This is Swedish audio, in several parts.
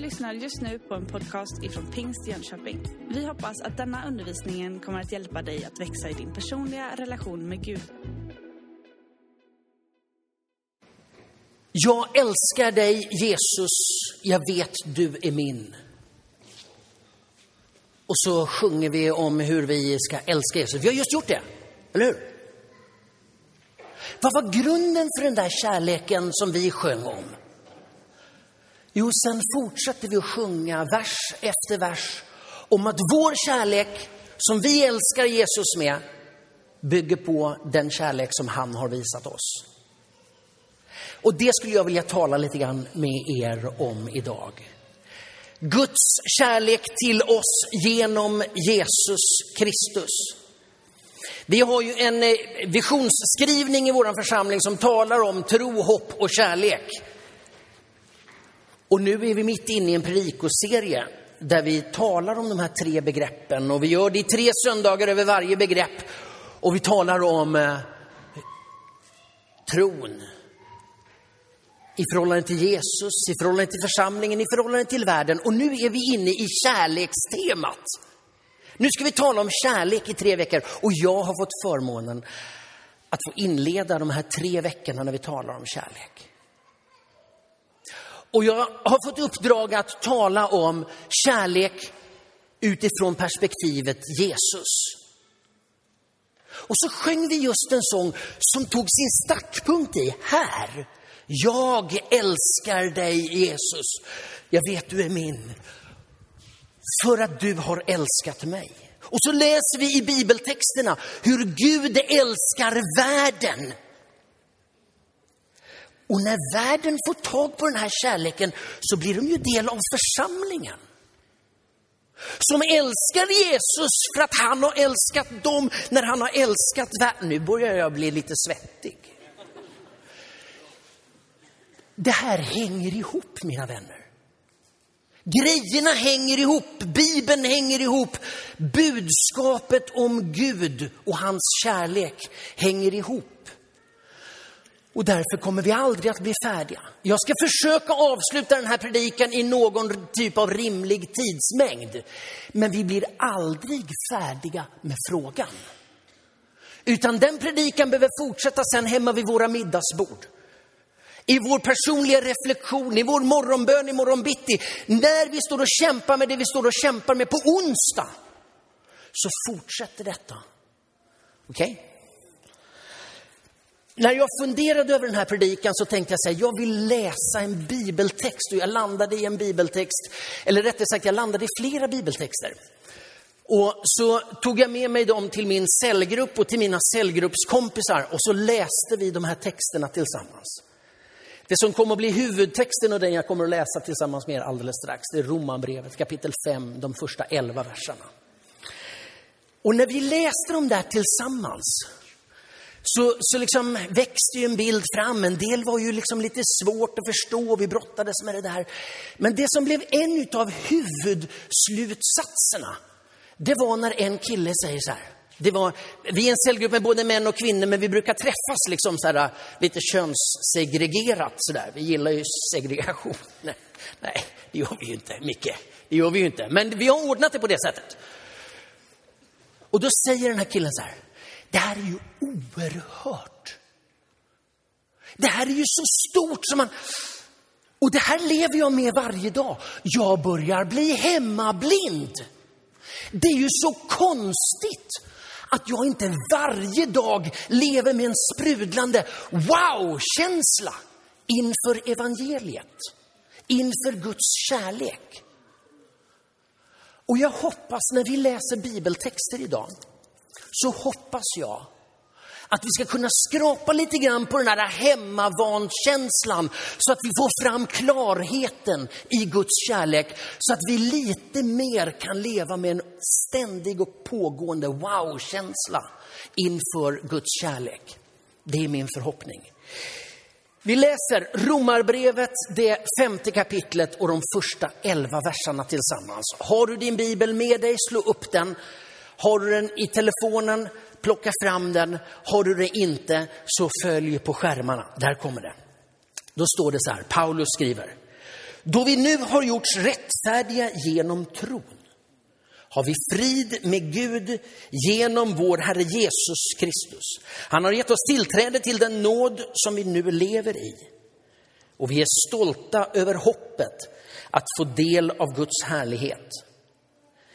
lyssnar just nu på en podcast ifrån Pingst Jönköping. Vi hoppas att denna undervisning kommer att hjälpa dig att växa i din personliga relation med Gud. Jag älskar dig Jesus, jag vet du är min. Och så sjunger vi om hur vi ska älska Jesus. Vi har just gjort det, eller hur? Vad var grunden för den där kärleken som vi sjöng om? Jo, sen fortsätter vi att sjunga vers efter vers om att vår kärlek som vi älskar Jesus med bygger på den kärlek som han har visat oss. Och det skulle jag vilja tala lite grann med er om idag. Guds kärlek till oss genom Jesus Kristus. Vi har ju en eh, visionsskrivning i vår församling som talar om tro, hopp och kärlek. Och nu är vi mitt inne i en predikoserie där vi talar om de här tre begreppen och vi gör det i tre söndagar över varje begrepp. Och vi talar om eh, tron i förhållande till Jesus, i förhållande till församlingen, i förhållande till världen. Och nu är vi inne i kärlekstemat. Nu ska vi tala om kärlek i tre veckor och jag har fått förmånen att få inleda de här tre veckorna när vi talar om kärlek. Och jag har fått uppdrag att tala om kärlek utifrån perspektivet Jesus. Och så sjöng vi just en sång som tog sin startpunkt i här. Jag älskar dig Jesus. Jag vet du är min. För att du har älskat mig. Och så läser vi i bibeltexterna hur Gud älskar världen. Och när världen får tag på den här kärleken så blir de ju del av församlingen. Som älskar Jesus för att han har älskat dem när han har älskat världen. Nu börjar jag bli lite svettig. Det här hänger ihop mina vänner. Grejerna hänger ihop, Bibeln hänger ihop, budskapet om Gud och hans kärlek hänger ihop. Och därför kommer vi aldrig att bli färdiga. Jag ska försöka avsluta den här predikan i någon typ av rimlig tidsmängd. Men vi blir aldrig färdiga med frågan. Utan den predikan behöver fortsätta sen hemma vid våra middagsbord. I vår personliga reflektion, i vår morgonbön i morgonbitti. När vi står och kämpar med det vi står och kämpar med på onsdag. Så fortsätter detta. Okej? Okay? När jag funderade över den här predikan så tänkte jag så här, jag vill läsa en bibeltext och jag landade i en bibeltext, eller rättare sagt jag landade i flera bibeltexter. Och så tog jag med mig dem till min cellgrupp och till mina cellgruppskompisar och så läste vi de här texterna tillsammans. Det som kommer att bli huvudtexten och den jag kommer att läsa tillsammans med er alldeles strax, det är Romarbrevet kapitel 5, de första 11 verserna. Och när vi läste dem där tillsammans så, så liksom växte ju en bild fram. En del var ju liksom lite svårt att förstå, vi brottades med det där. Men det som blev en av huvudslutsatserna, det var när en kille säger så här. Det var, vi är en cellgrupp med både män och kvinnor, men vi brukar träffas liksom så här, lite könssegregerat. Så där. Vi gillar ju segregation. Nej, nej, det gör vi ju inte, Micke. Det gör vi ju inte. Men vi har ordnat det på det sättet. Och då säger den här killen så här. Det här är ju oerhört. Det här är ju så stort som man... Och det här lever jag med varje dag. Jag börjar bli hemmablind. Det är ju så konstigt att jag inte varje dag lever med en sprudlande wow-känsla inför evangeliet, inför Guds kärlek. Och jag hoppas när vi läser bibeltexter idag så hoppas jag att vi ska kunna skrapa lite grann på den här hemmavant-känslan så att vi får fram klarheten i Guds kärlek så att vi lite mer kan leva med en ständig och pågående wow-känsla inför Guds kärlek. Det är min förhoppning. Vi läser Romarbrevet, det femte kapitlet och de första elva verserna tillsammans. Har du din bibel med dig, slå upp den. Har du den i telefonen, plocka fram den. Har du det inte, så följ på skärmarna. Där kommer det. Då står det så här, Paulus skriver. Då vi nu har gjorts rättfärdiga genom tron har vi frid med Gud genom vår Herre Jesus Kristus. Han har gett oss tillträde till den nåd som vi nu lever i. Och vi är stolta över hoppet att få del av Guds härlighet.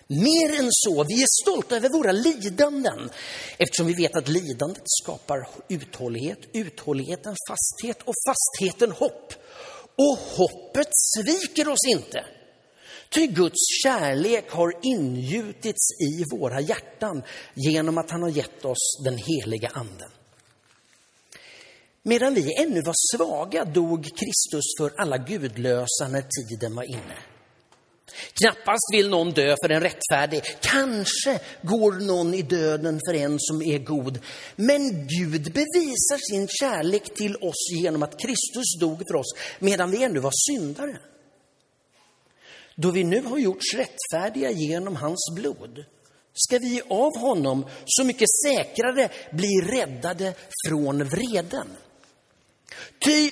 Mer än så, vi är stolta över våra lidanden eftersom vi vet att lidandet skapar uthållighet, uthålligheten fasthet och fastheten hopp. Och hoppet sviker oss inte. Ty Guds kärlek har ingjutits i våra hjärtan genom att han har gett oss den heliga anden. Medan vi ännu var svaga dog Kristus för alla gudlösa när tiden var inne. Knappast vill någon dö för en rättfärdig. Kanske går någon i döden för en som är god. Men Gud bevisar sin kärlek till oss genom att Kristus dog för oss medan vi ännu var syndare. Då vi nu har gjorts rättfärdiga genom hans blod ska vi av honom så mycket säkrare bli räddade från vreden. Ty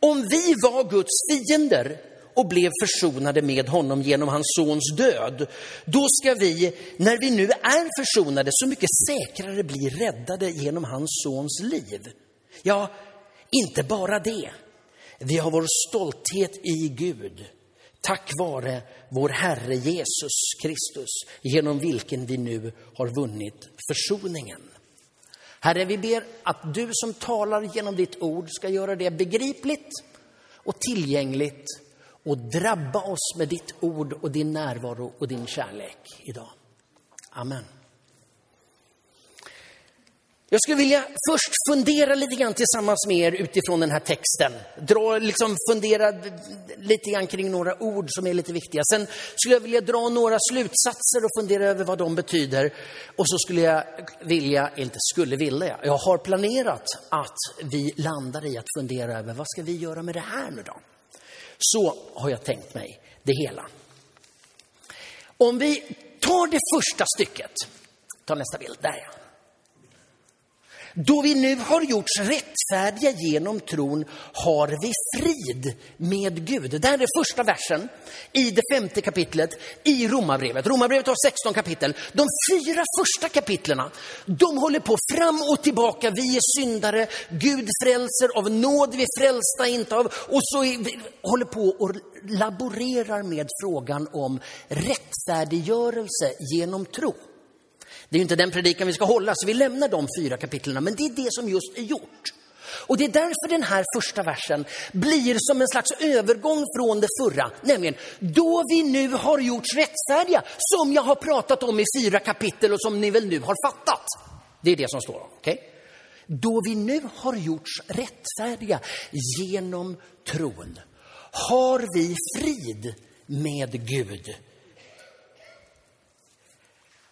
om vi var Guds fiender och blev försonade med honom genom hans sons död, då ska vi, när vi nu är försonade, så mycket säkrare bli räddade genom hans sons liv. Ja, inte bara det. Vi har vår stolthet i Gud tack vare vår Herre Jesus Kristus, genom vilken vi nu har vunnit försoningen. Herre, vi ber att du som talar genom ditt ord ska göra det begripligt och tillgängligt och drabba oss med ditt ord och din närvaro och din kärlek idag. Amen. Jag skulle vilja först fundera lite grann tillsammans med er utifrån den här texten. Dra, liksom fundera lite grann kring några ord som är lite viktiga. Sen skulle jag vilja dra några slutsatser och fundera över vad de betyder. Och så skulle jag vilja, inte skulle vilja, jag har planerat att vi landar i att fundera över vad ska vi göra med det här nu då? Så har jag tänkt mig det hela. Om vi tar det första stycket, ta nästa bild, där ja. Då vi nu har gjorts rättfärdiga genom tron har vi frid med Gud. Det här är första versen i det femte kapitlet i Romarbrevet. Romarbrevet har 16 kapitel. De fyra första kapitlerna, de håller på fram och tillbaka. Vi är syndare, Gud frälser av nåd, vi är frälsta inte av. Och så vi, håller på och laborerar med frågan om rättfärdiggörelse genom tro. Det är inte den predikan vi ska hålla, så vi lämnar de fyra kapitlen, men det är det som just är gjort. Och det är därför den här första versen blir som en slags övergång från det förra, nämligen då vi nu har gjorts rättfärdiga, som jag har pratat om i fyra kapitel och som ni väl nu har fattat. Det är det som står. Okay? Då vi nu har gjorts rättfärdiga genom tron har vi frid med Gud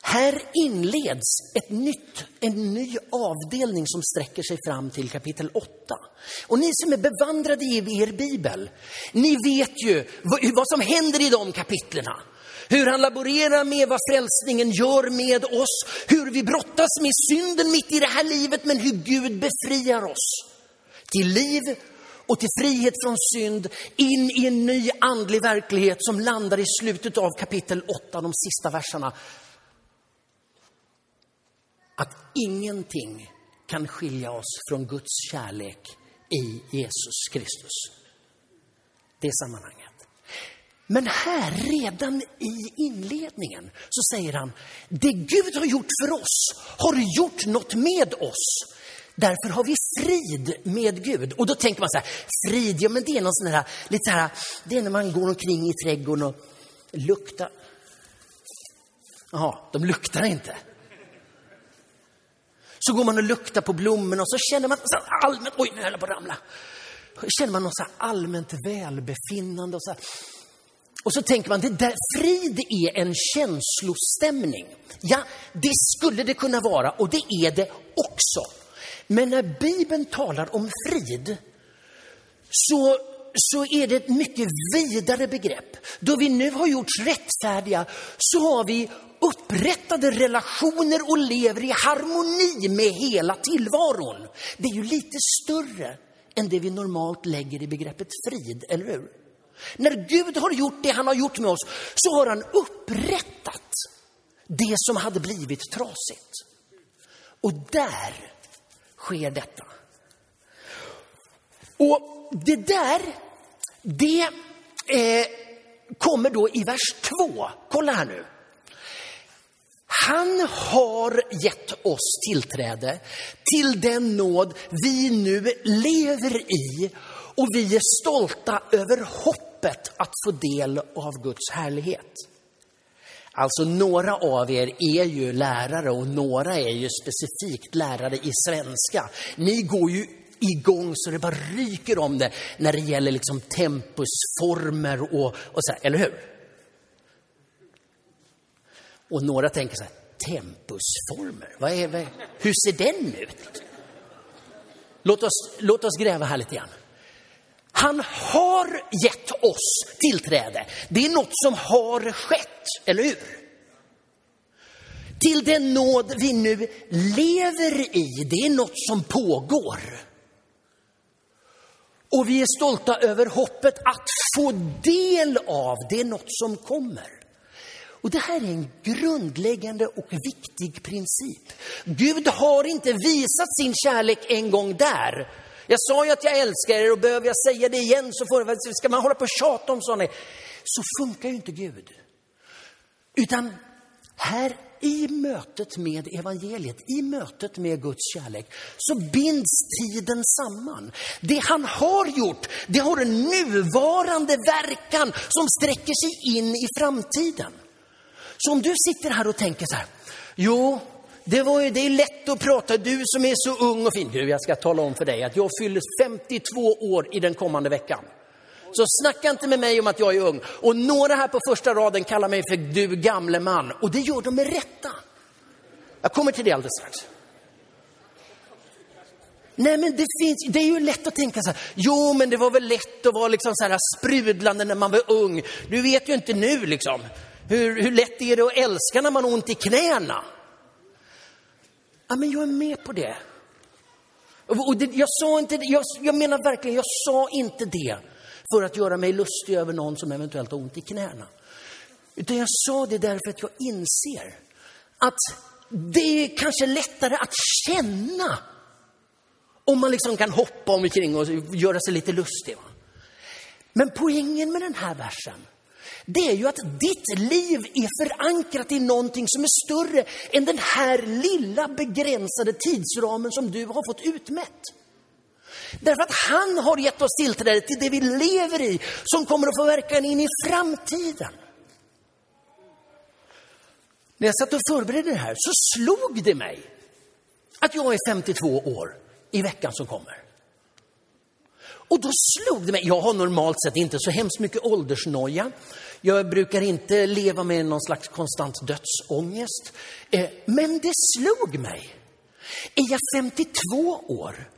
här inleds ett nytt, en ny avdelning som sträcker sig fram till kapitel 8. Och ni som är bevandrade i er bibel, ni vet ju vad som händer i de kapitlerna. Hur han laborerar med vad frälsningen gör med oss, hur vi brottas med synden mitt i det här livet, men hur Gud befriar oss till liv och till frihet från synd, in i en ny andlig verklighet som landar i slutet av kapitel 8, de sista verserna att ingenting kan skilja oss från Guds kärlek i Jesus Kristus. Det sammanhanget. Men här, redan i inledningen, så säger han, det Gud har gjort för oss har gjort något med oss. Därför har vi frid med Gud. Och då tänker man så här, frid, ja men det är någon sån här, lite så här, det är när man går omkring i trädgården och luktar. Jaha, de luktar inte. Så går man och luktar på blommorna och så känner man så allmänt, oj nu höll jag på att ramla. Känner man något så allmänt välbefinnande och så här. Och så tänker man, det där, frid är en känslostämning. Ja, det skulle det kunna vara och det är det också. Men när Bibeln talar om frid så, så är det ett mycket vidare begrepp. Då vi nu har gjorts rättfärdiga så har vi upprättade relationer och lever i harmoni med hela tillvaron. Det är ju lite större än det vi normalt lägger i begreppet frid, eller hur? När Gud har gjort det han har gjort med oss så har han upprättat det som hade blivit trasigt. Och där sker detta. Och det där, det eh, kommer då i vers 2. Kolla här nu. Han har gett oss tillträde till den nåd vi nu lever i och vi är stolta över hoppet att få del av Guds härlighet. Alltså några av er är ju lärare och några är ju specifikt lärare i svenska. Ni går ju igång så det bara ryker om det när det gäller liksom tempusformer och, och så här, eller hur? Och några tänker så här, tempusformer, vad är, vad, hur ser den ut? Låt oss, låt oss gräva här lite grann. Han har gett oss tillträde. Det är något som har skett, eller hur? Till den nåd vi nu lever i, det är något som pågår. Och vi är stolta över hoppet att få del av, det är något som kommer. Och det här är en grundläggande och viktig princip. Gud har inte visat sin kärlek en gång där. Jag sa ju att jag älskar er och behöver jag säga det igen så får, ska man hålla på och tjata om sådana. Så funkar ju inte Gud. Utan här i mötet med evangeliet, i mötet med Guds kärlek, så binds tiden samman. Det han har gjort, det har en nuvarande verkan som sträcker sig in i framtiden. Så om du sitter här och tänker så här, jo, det, var ju, det är lätt att prata, du som är så ung och fin. Du, jag ska tala om för dig att jag fyller 52 år i den kommande veckan. Så snacka inte med mig om att jag är ung. Och några här på första raden kallar mig för du gamle man. Och det gör de med rätta. Jag kommer till det alldeles strax. Nej, men det, finns, det är ju lätt att tänka så här, jo men det var väl lätt att vara liksom så här sprudlande när man var ung. Du vet ju inte nu liksom. Hur, hur lätt är det att älska när man har ont i knäna? Ja, men jag är med på det. Och det, jag sa inte jag, jag menar verkligen, jag sa inte det för att göra mig lustig över någon som eventuellt har ont i knäna. Utan jag sa det därför att jag inser att det är kanske lättare att känna om man liksom kan hoppa omkring och göra sig lite lustig. Men poängen med den här versen det är ju att ditt liv är förankrat i någonting som är större än den här lilla begränsade tidsramen som du har fått utmätt. Därför att han har gett oss tillträde till det vi lever i som kommer att få verkan in i framtiden. När jag satt och förberedde det här så slog det mig att jag är 52 år i veckan som kommer. Och då slog det mig, jag har normalt sett inte så hemskt mycket åldersnoja. Jag brukar inte leva med någon slags konstant dödsångest. Eh, men det slog mig. Är jag 52 år,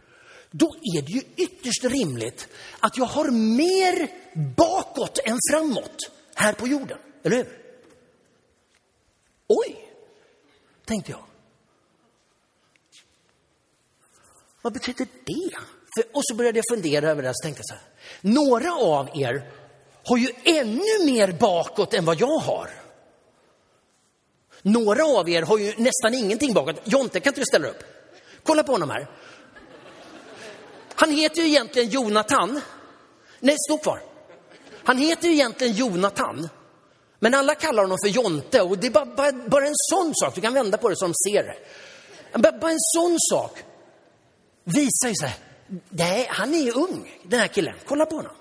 då är det ju ytterst rimligt att jag har mer bakåt än framåt här på jorden. Eller hur? Oj, tänkte jag. Vad betyder det? och så började jag fundera över det och tänkte så här. Några av er har ju ännu mer bakåt än vad jag har. Några av er har ju nästan ingenting bakåt. Jonte, kan inte du ställa upp? Kolla på honom här. Han heter ju egentligen Jonathan. Nej, stå kvar. Han heter ju egentligen Jonathan. Men alla kallar honom för Jonte och det är bara, bara, bara en sån sak. Du kan vända på det de ser det. Bara, bara en sån sak visar ju sig. Nej, han är ju ung, den här killen. Kolla på honom.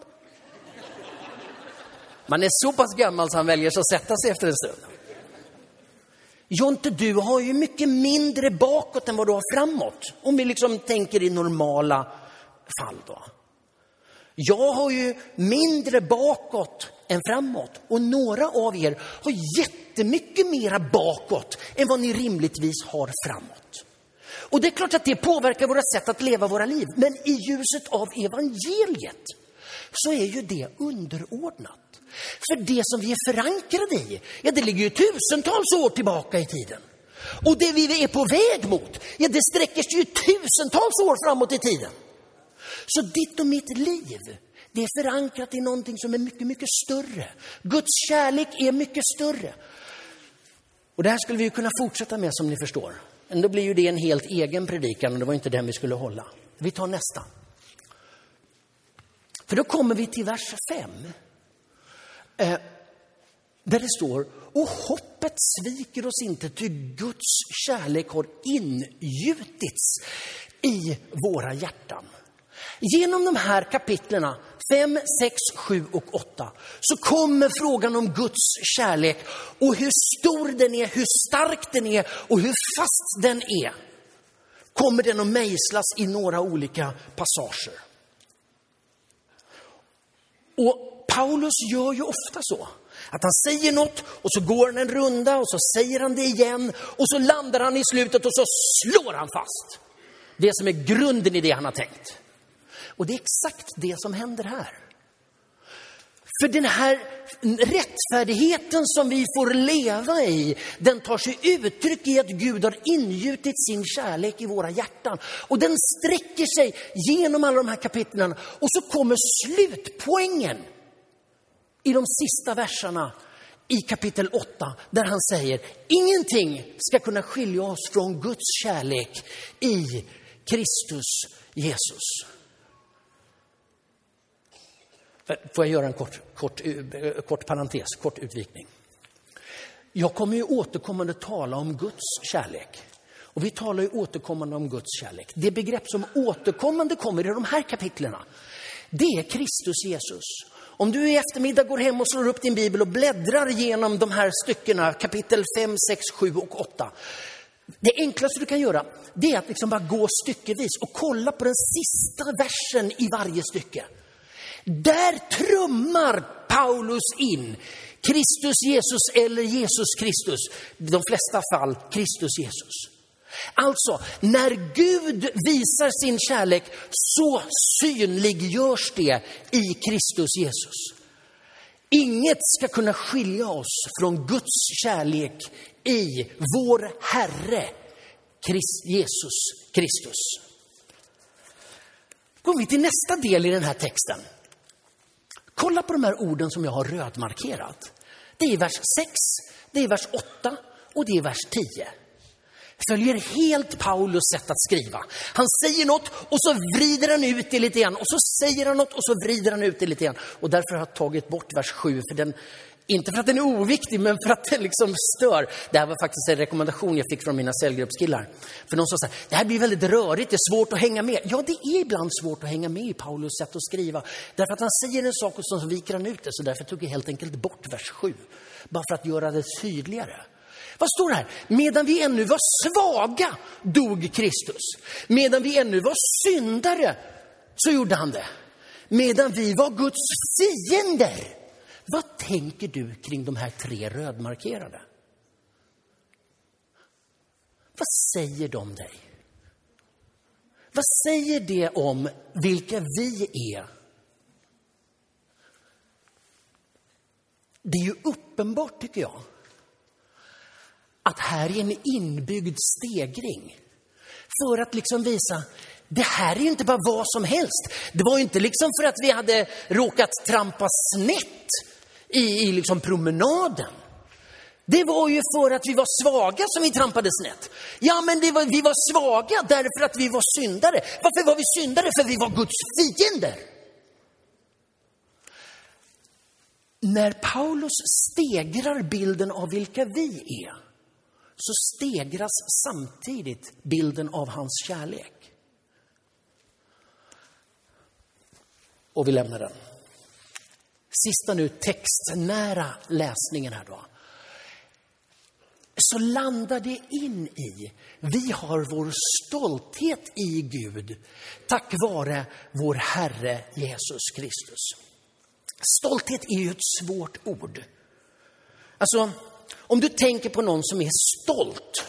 Man är så pass gammal så han väljer att sätta sig efter en stund. Jonte, du har ju mycket mindre bakåt än vad du har framåt. Om vi liksom tänker i normala fall då. Jag har ju mindre bakåt än framåt och några av er har jättemycket mera bakåt än vad ni rimligtvis har framåt. Och det är klart att det påverkar våra sätt att leva våra liv. Men i ljuset av evangeliet så är ju det underordnat. För det som vi är förankrade i, ja det ligger ju tusentals år tillbaka i tiden. Och det vi är på väg mot, ja det sträcker sig ju tusentals år framåt i tiden. Så ditt och mitt liv, Det är förankrat i någonting som är mycket, mycket större. Guds kärlek är mycket större. Och det här skulle vi kunna fortsätta med som ni förstår. Men då blir ju det en helt egen predikan och det var inte den vi skulle hålla. Vi tar nästa. För då kommer vi till vers 5. Eh, där det står, och hoppet sviker oss inte, ty Guds kärlek har ingjutits i våra hjärtan. Genom de här kapitlerna 5, 6, 7 och 8 så kommer frågan om Guds kärlek och hur stor den är, hur stark den är och hur fast den är. Kommer den att mejslas i några olika passager. Och Paulus gör ju ofta så. Att han säger något och så går han en runda och så säger han det igen och så landar han i slutet och så slår han fast det som är grunden i det han har tänkt. Och det är exakt det som händer här. För den här rättfärdigheten som vi får leva i, den tar sig uttryck i att Gud har ingjutit sin kärlek i våra hjärtan. Och den sträcker sig genom alla de här kapitlen. Och så kommer slutpoängen i de sista verserna i kapitel 8 där han säger ingenting ska kunna skilja oss från Guds kärlek i Kristus Jesus. Eh, får jag göra en kort, kort, eh, kort parentes, kort utvikning? Jag kommer ju återkommande tala om Guds kärlek. Och vi talar ju återkommande om Guds kärlek. Det begrepp som återkommande kommer i de här kapitlerna, det är Kristus Jesus. Om du i eftermiddag går hem och slår upp din bibel och bläddrar genom de här styckena, kapitel 5, 6, 7 och 8. Det enklaste du kan göra, det är att liksom bara gå styckevis och kolla på den sista versen i varje stycke. Där trummar Paulus in Kristus Jesus eller Jesus Kristus. I de flesta fall Kristus Jesus. Alltså, när Gud visar sin kärlek så synliggörs det i Kristus Jesus. Inget ska kunna skilja oss från Guds kärlek i vår Herre Christ, Jesus Kristus. Går vi till nästa del i den här texten. Kolla på de här orden som jag har rödmarkerat. Det är vers 6, det är vers 8 och det är vers 10 följer helt Paulus sätt att skriva. Han säger något och så vrider han ut det lite grann och så säger han något och så vrider han ut det lite grann. Och därför har jag tagit bort vers 7, för den, inte för att den är oviktig, men för att den liksom stör. Det här var faktiskt en rekommendation jag fick från mina cellgruppskillar. För de sa så här, det här blir väldigt rörigt, det är svårt att hänga med. Ja, det är ibland svårt att hänga med i Paulus sätt att skriva. Därför att han säger en sak och så viker han ut det, så därför tog jag helt enkelt bort vers 7. Bara för att göra det tydligare. Vad står det här? Medan vi ännu var svaga dog Kristus. Medan vi ännu var syndare så gjorde han det. Medan vi var Guds fiender. Vad tänker du kring de här tre rödmarkerade? Vad säger de dig? Vad säger det om vilka vi är? Det är ju uppenbart, tycker jag, att här är en inbyggd stegring. För att liksom visa, det här är ju inte bara vad som helst. Det var ju inte liksom för att vi hade råkat trampa snett i, i liksom promenaden. Det var ju för att vi var svaga som vi trampade snett. Ja, men var, vi var svaga därför att vi var syndare. Varför var vi syndare? För vi var Guds fiender. När Paulus stegrar bilden av vilka vi är, så stegras samtidigt bilden av hans kärlek. Och vi lämnar den. Sista nu textnära läsningen här då. Så landar det in i, vi har vår stolthet i Gud tack vare vår Herre Jesus Kristus. Stolthet är ju ett svårt ord. Alltså, om du tänker på någon som är stolt.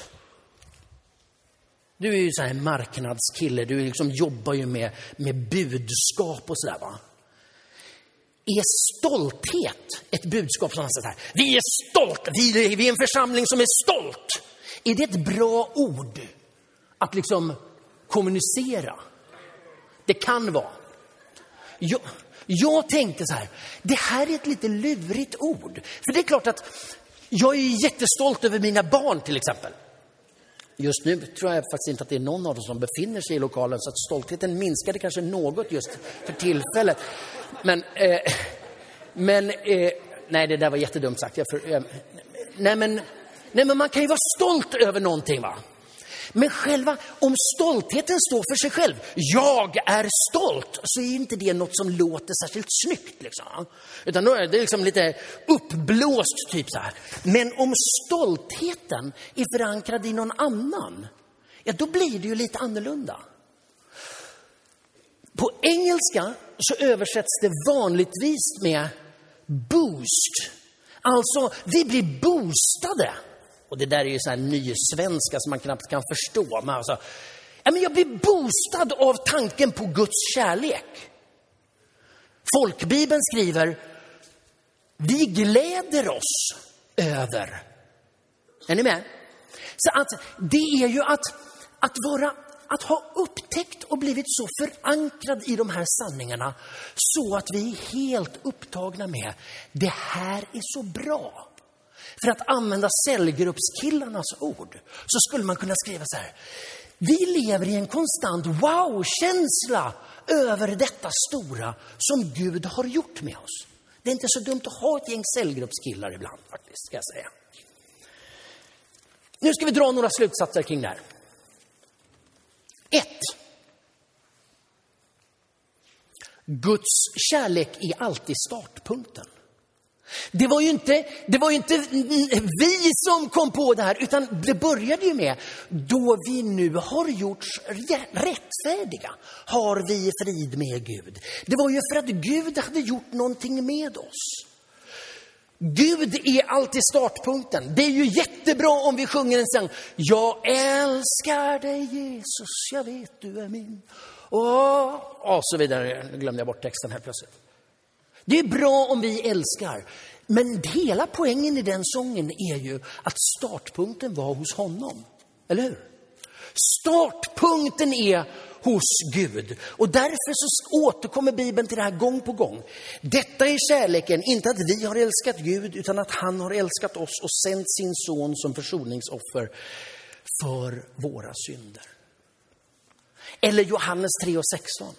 Du är ju så här marknadskille, du liksom jobbar ju med, med budskap och sådär va. Är stolthet ett budskap som han säger här, vi är stolta, vi, vi är en församling som är stolt. Är det ett bra ord att liksom kommunicera? Det kan vara. Jag, Jag tänkte så här, det här är ett lite lurigt ord. För det är klart att jag är jättestolt över mina barn till exempel. Just nu tror jag faktiskt inte att det är någon av dem som befinner sig i lokalen så att stoltheten minskade kanske något just för tillfället. Men, eh, men eh, nej det där var jättedumt sagt. Jag för, eh, nej, men, nej men man kan ju vara stolt över någonting va. Men själva, om stoltheten står för sig själv, jag är stolt, så är inte det något som låter särskilt snyggt. Liksom. Utan då är det liksom lite uppblåst, typ så här. Men om stoltheten är förankrad i någon annan, ja då blir det ju lite annorlunda. På engelska så översätts det vanligtvis med boost. Alltså, vi blir boostade. Och det där är ju så här nysvenska som man knappt kan förstå. Men alltså, ja, men jag blir boostad av tanken på Guds kärlek. Folkbibeln skriver, vi gläder oss över. Är ni med? Så att det är ju att, att vara att ha upptäckt och blivit så förankrad i de här sanningarna så att vi är helt upptagna med det här är så bra. För att använda cellgruppskillarnas ord så skulle man kunna skriva så här. Vi lever i en konstant wow-känsla över detta stora som Gud har gjort med oss. Det är inte så dumt att ha ett gäng cellgruppskillar ibland faktiskt, ska jag säga. Nu ska vi dra några slutsatser kring det här. Ett. Guds kärlek är alltid startpunkten. Det var, ju inte, det var ju inte vi som kom på det här, utan det började ju med då vi nu har gjorts rättfärdiga, har vi frid med Gud. Det var ju för att Gud hade gjort någonting med oss. Gud är alltid startpunkten. Det är ju jättebra om vi sjunger en sång. Jag älskar dig Jesus, jag vet du är min. Och, och så vidare. Nu glömde jag bort texten här plötsligt. Det är bra om vi älskar. Men hela poängen i den sången är ju att startpunkten var hos honom. Eller hur? Startpunkten är hos Gud. Och därför så återkommer Bibeln till det här gång på gång. Detta är kärleken, inte att vi har älskat Gud, utan att han har älskat oss och sänt sin son som försoningsoffer för våra synder. Eller Johannes 3 och 16.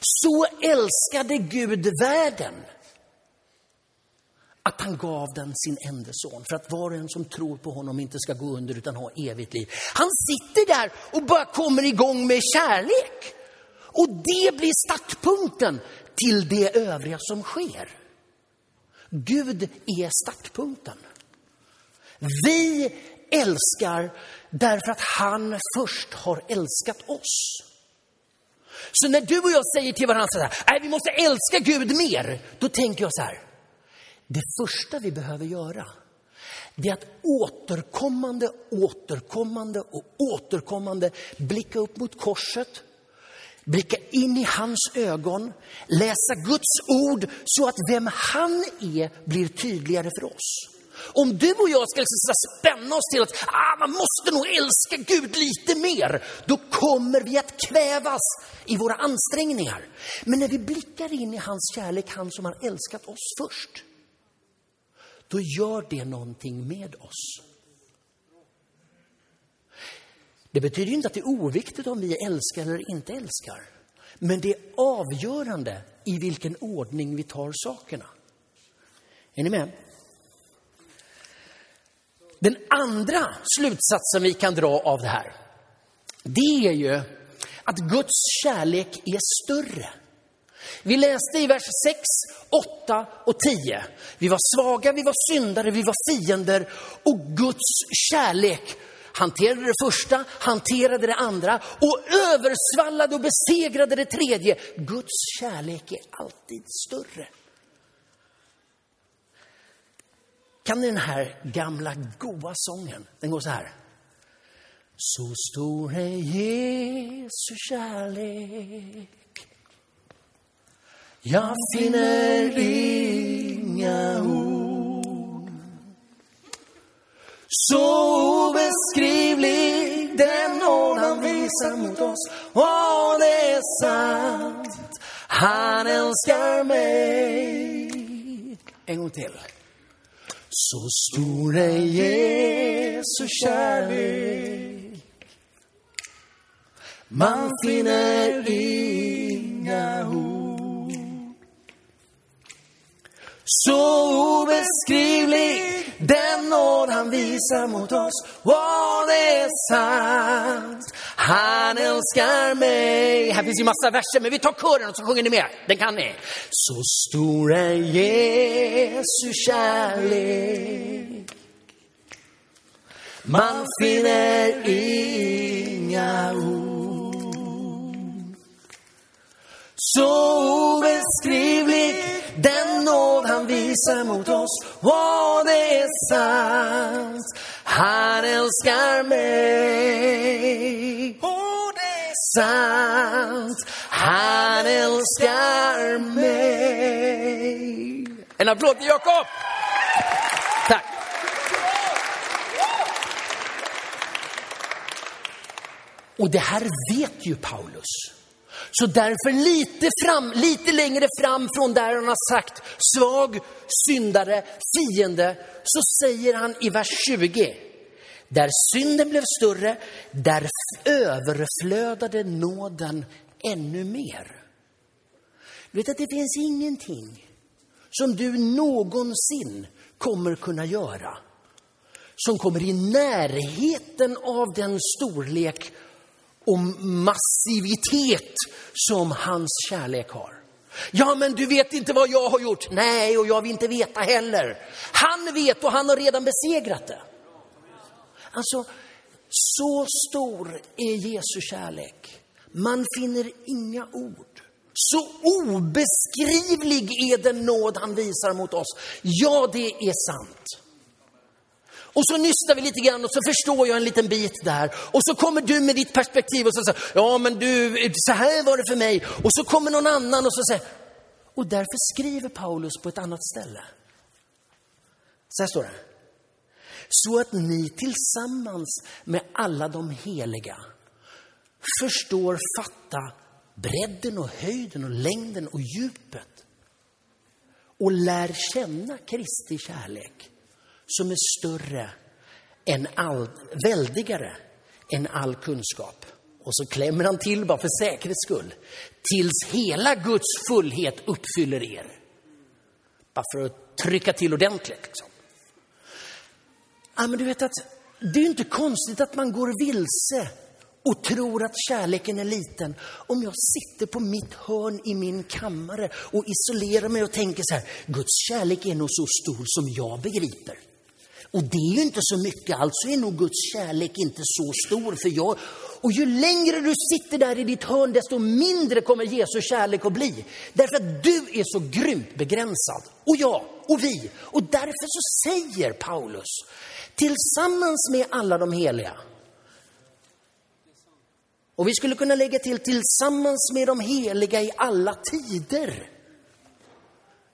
Så älskade Gud världen att han gav den sin enda son för att var och en som tror på honom inte ska gå under utan ha evigt liv. Han sitter där och bara kommer igång med kärlek. Och det blir startpunkten till det övriga som sker. Gud är startpunkten. Vi älskar därför att han först har älskat oss. Så när du och jag säger till varandra så här, nej vi måste älska Gud mer, då tänker jag så här, det första vi behöver göra, det är att återkommande, återkommande och återkommande blicka upp mot korset, blicka in i hans ögon, läsa Guds ord så att vem han är blir tydligare för oss. Om du och jag ska liksom spänna oss till att ah, man måste nog älska Gud lite mer, då kommer vi att kvävas i våra ansträngningar. Men när vi blickar in i hans kärlek, han som har älskat oss först, då gör det någonting med oss. Det betyder inte att det är oviktigt om vi älskar eller inte älskar. Men det är avgörande i vilken ordning vi tar sakerna. Är ni med? Den andra slutsatsen vi kan dra av det här, det är ju att Guds kärlek är större vi läste i vers 6, 8 och 10. Vi var svaga, vi var syndare, vi var fiender och Guds kärlek hanterade det första, hanterade det andra och översvallade och besegrade det tredje. Guds kärlek är alltid större. Kan ni den här gamla goa sången? Den går så här. Så stor är Jesu kärlek jag finner inga ord. Så obeskrivlig den nåd han visar mot oss. Och det är sant. Han älskar mig. En gång till. Så stor är Jesu kärlek. Man finner inga ord. Så obeskrivlig den nåd han visar mot oss. Vad är sant? Han älskar mig. Här finns ju massa verser, men vi tar kören och så sjunger ni med. Den kan ni. Så stor är Jesu kärlek. Man finner inga ord. Så han visar mot oss. Vad är sant? Han älskar mig. Och det är sant. Han älskar mig. En applåd till Jakob! Tack. Och det här vet ju Paulus. Så därför lite, fram, lite längre fram från där han har sagt svag, syndare, fiende, så säger han i vers 20. Där synden blev större, där överflödade nåden ännu mer. Du vet att det finns ingenting som du någonsin kommer kunna göra som kommer i närheten av den storlek och massivitet som hans kärlek har. Ja, men du vet inte vad jag har gjort. Nej, och jag vill inte veta heller. Han vet och han har redan besegrat det. Alltså, så stor är Jesu kärlek. Man finner inga ord. Så obeskrivlig är den nåd han visar mot oss. Ja, det är sant. Och så nystar vi lite grann och så förstår jag en liten bit där. Och så kommer du med ditt perspektiv och så säger, ja men du, så här var det för mig. Och så kommer någon annan och så säger, och därför skriver Paulus på ett annat ställe. Så här står det. Så att ni tillsammans med alla de heliga förstår fatta bredden och höjden och längden och djupet. Och lär känna Kristi kärlek som är större än all, väldigare än all kunskap. Och så klämmer han till bara för säkerhets skull. Tills hela Guds fullhet uppfyller er. Bara för att trycka till ordentligt. Liksom. Ja, men du vet att det är inte konstigt att man går vilse och tror att kärleken är liten. Om jag sitter på mitt hörn i min kammare och isolerar mig och tänker så här, Guds kärlek är nog så stor som jag begriper. Och det är ju inte så mycket, alltså är nog Guds kärlek inte så stor för jag. Och ju längre du sitter där i ditt hörn, desto mindre kommer Jesu kärlek att bli. Därför att du är så grymt begränsad. Och jag, och vi. Och därför så säger Paulus, tillsammans med alla de heliga, och vi skulle kunna lägga till tillsammans med de heliga i alla tider.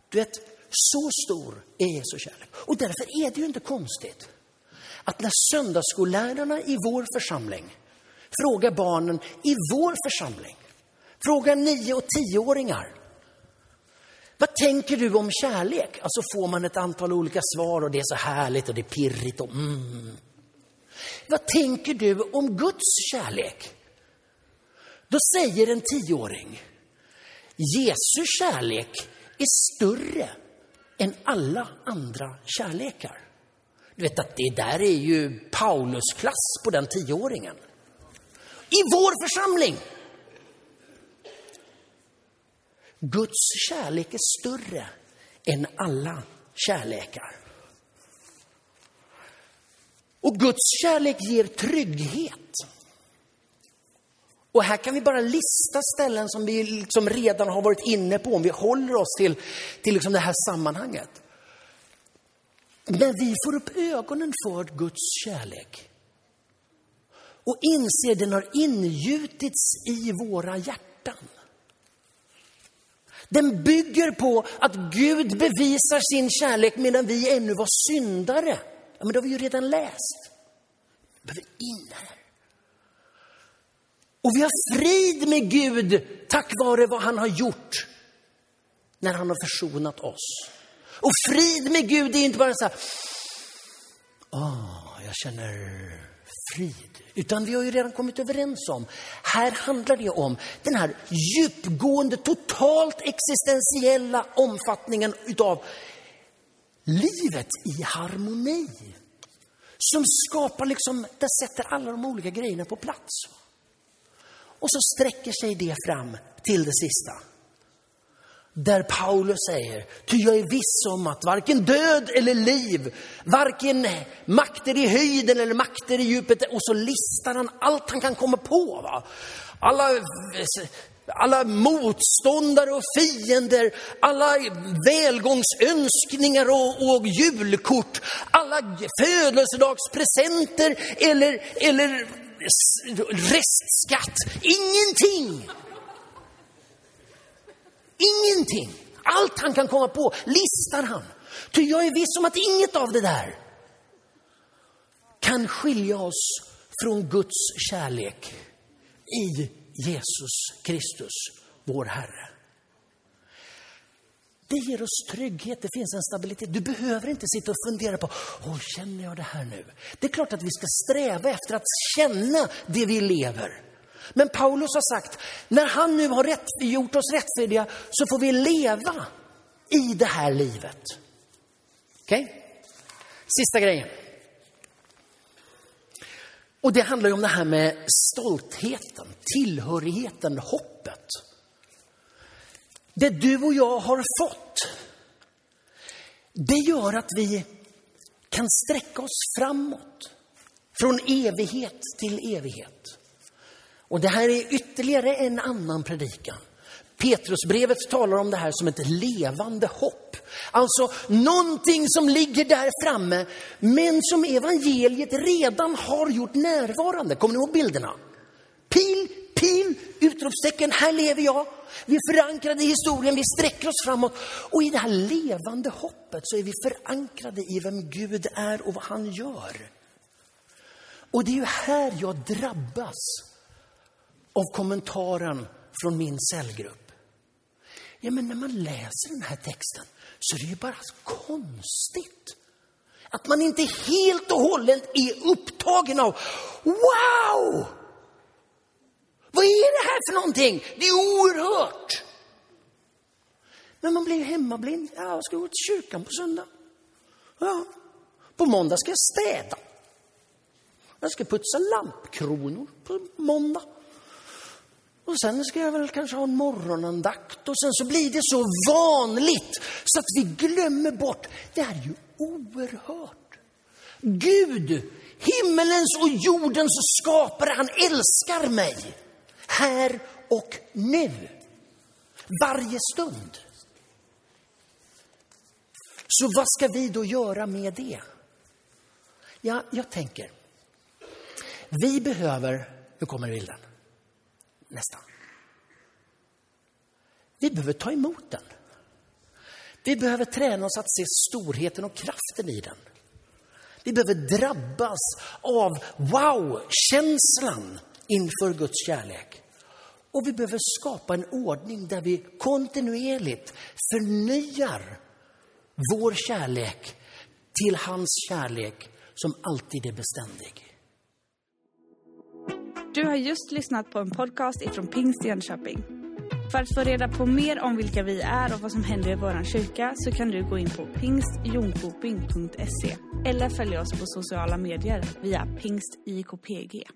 Du vet, så stor är Jesu kärlek. Och därför är det ju inte konstigt att när söndagsskollärarna i vår församling frågar barnen i vår församling, frågar nio och tioåringar, vad tänker du om kärlek? Alltså får man ett antal olika svar och det är så härligt och det är pirrigt och mm. Vad tänker du om Guds kärlek? Då säger en tioåring, Jesu kärlek är större än alla andra kärlekar. Du vet att det där är ju Paulusklass på den tioåringen. I vår församling! Guds kärlek är större än alla kärlekar. Och Guds kärlek ger trygghet. Och här kan vi bara lista ställen som vi liksom redan har varit inne på om vi håller oss till, till liksom det här sammanhanget. När vi får upp ögonen för Guds kärlek och inser den har ingjutits i våra hjärtan. Den bygger på att Gud bevisar sin kärlek medan vi ännu var syndare. Ja, men det har vi ju redan läst. Vi behöver in här. Och vi har frid med Gud tack vare vad han har gjort när han har försonat oss. Och frid med Gud är inte bara så här, åh, jag känner frid. Utan vi har ju redan kommit överens om, här handlar det om den här djupgående, totalt existentiella omfattningen utav livet i harmoni. Som skapar liksom, det sätter alla de olika grejerna på plats. Och så sträcker sig det fram till det sista. Där Paulus säger, ty jag är viss om att varken död eller liv, varken makter i höjden eller makter i djupet. Och så listar han allt han kan komma på. Va? Alla, alla motståndare och fiender, alla välgångsönskningar och, och julkort, alla födelsedagspresenter eller, eller restskatt. Ingenting! Ingenting! Allt han kan komma på listar han. Ty jag är viss om att inget av det där kan skilja oss från Guds kärlek i Jesus Kristus, vår Herre. Det ger oss trygghet, det finns en stabilitet. Du behöver inte sitta och fundera på, åh, känner jag det här nu? Det är klart att vi ska sträva efter att känna det vi lever. Men Paulus har sagt, när han nu har rätt, gjort oss rättfärdiga så får vi leva i det här livet. Okej? Okay? Sista grejen. Och det handlar ju om det här med stoltheten, tillhörigheten, hoppet. Det du och jag har fått, det gör att vi kan sträcka oss framåt. Från evighet till evighet. Och det här är ytterligare en annan predikan. Petrusbrevet talar om det här som ett levande hopp. Alltså någonting som ligger där framme, men som evangeliet redan har gjort närvarande. Kommer ni ihåg bilderna? Pil, utropstecken, här lever jag. Vi är förankrade i historien, vi sträcker oss framåt. Och i det här levande hoppet så är vi förankrade i vem Gud är och vad han gör. Och det är ju här jag drabbas av kommentaren från min cellgrupp. Ja, men när man läser den här texten så är det ju bara konstigt att man inte helt och hållet är upptagen av wow! Vad är det här för någonting? Det är oerhört! Men man blir ju hemmablind. Ja, jag ska gå till kyrkan på söndag. Ja, på måndag ska jag städa. Jag ska putsa lampkronor på måndag. Och sen ska jag väl kanske ha en morgonandakt och sen så blir det så vanligt så att vi glömmer bort. Det här är ju oerhört. Gud, himmelens och jordens skapare, han älskar mig. Här och nu. Varje stund. Så vad ska vi då göra med det? Ja, jag tänker. Vi behöver, nu kommer bilden nästan. Vi behöver ta emot den. Vi behöver träna oss att se storheten och kraften i den. Vi behöver drabbas av wow-känslan inför Guds kärlek. Och vi behöver skapa en ordning där vi kontinuerligt förnyar vår kärlek till hans kärlek som alltid är beständig. Du har just lyssnat på en podcast ifrån Pingst Jönköping. För att få reda på mer om vilka vi är och vad som händer i vår kyrka så kan du gå in på pingstjonkoping.se eller följa oss på sociala medier via pingstikpg.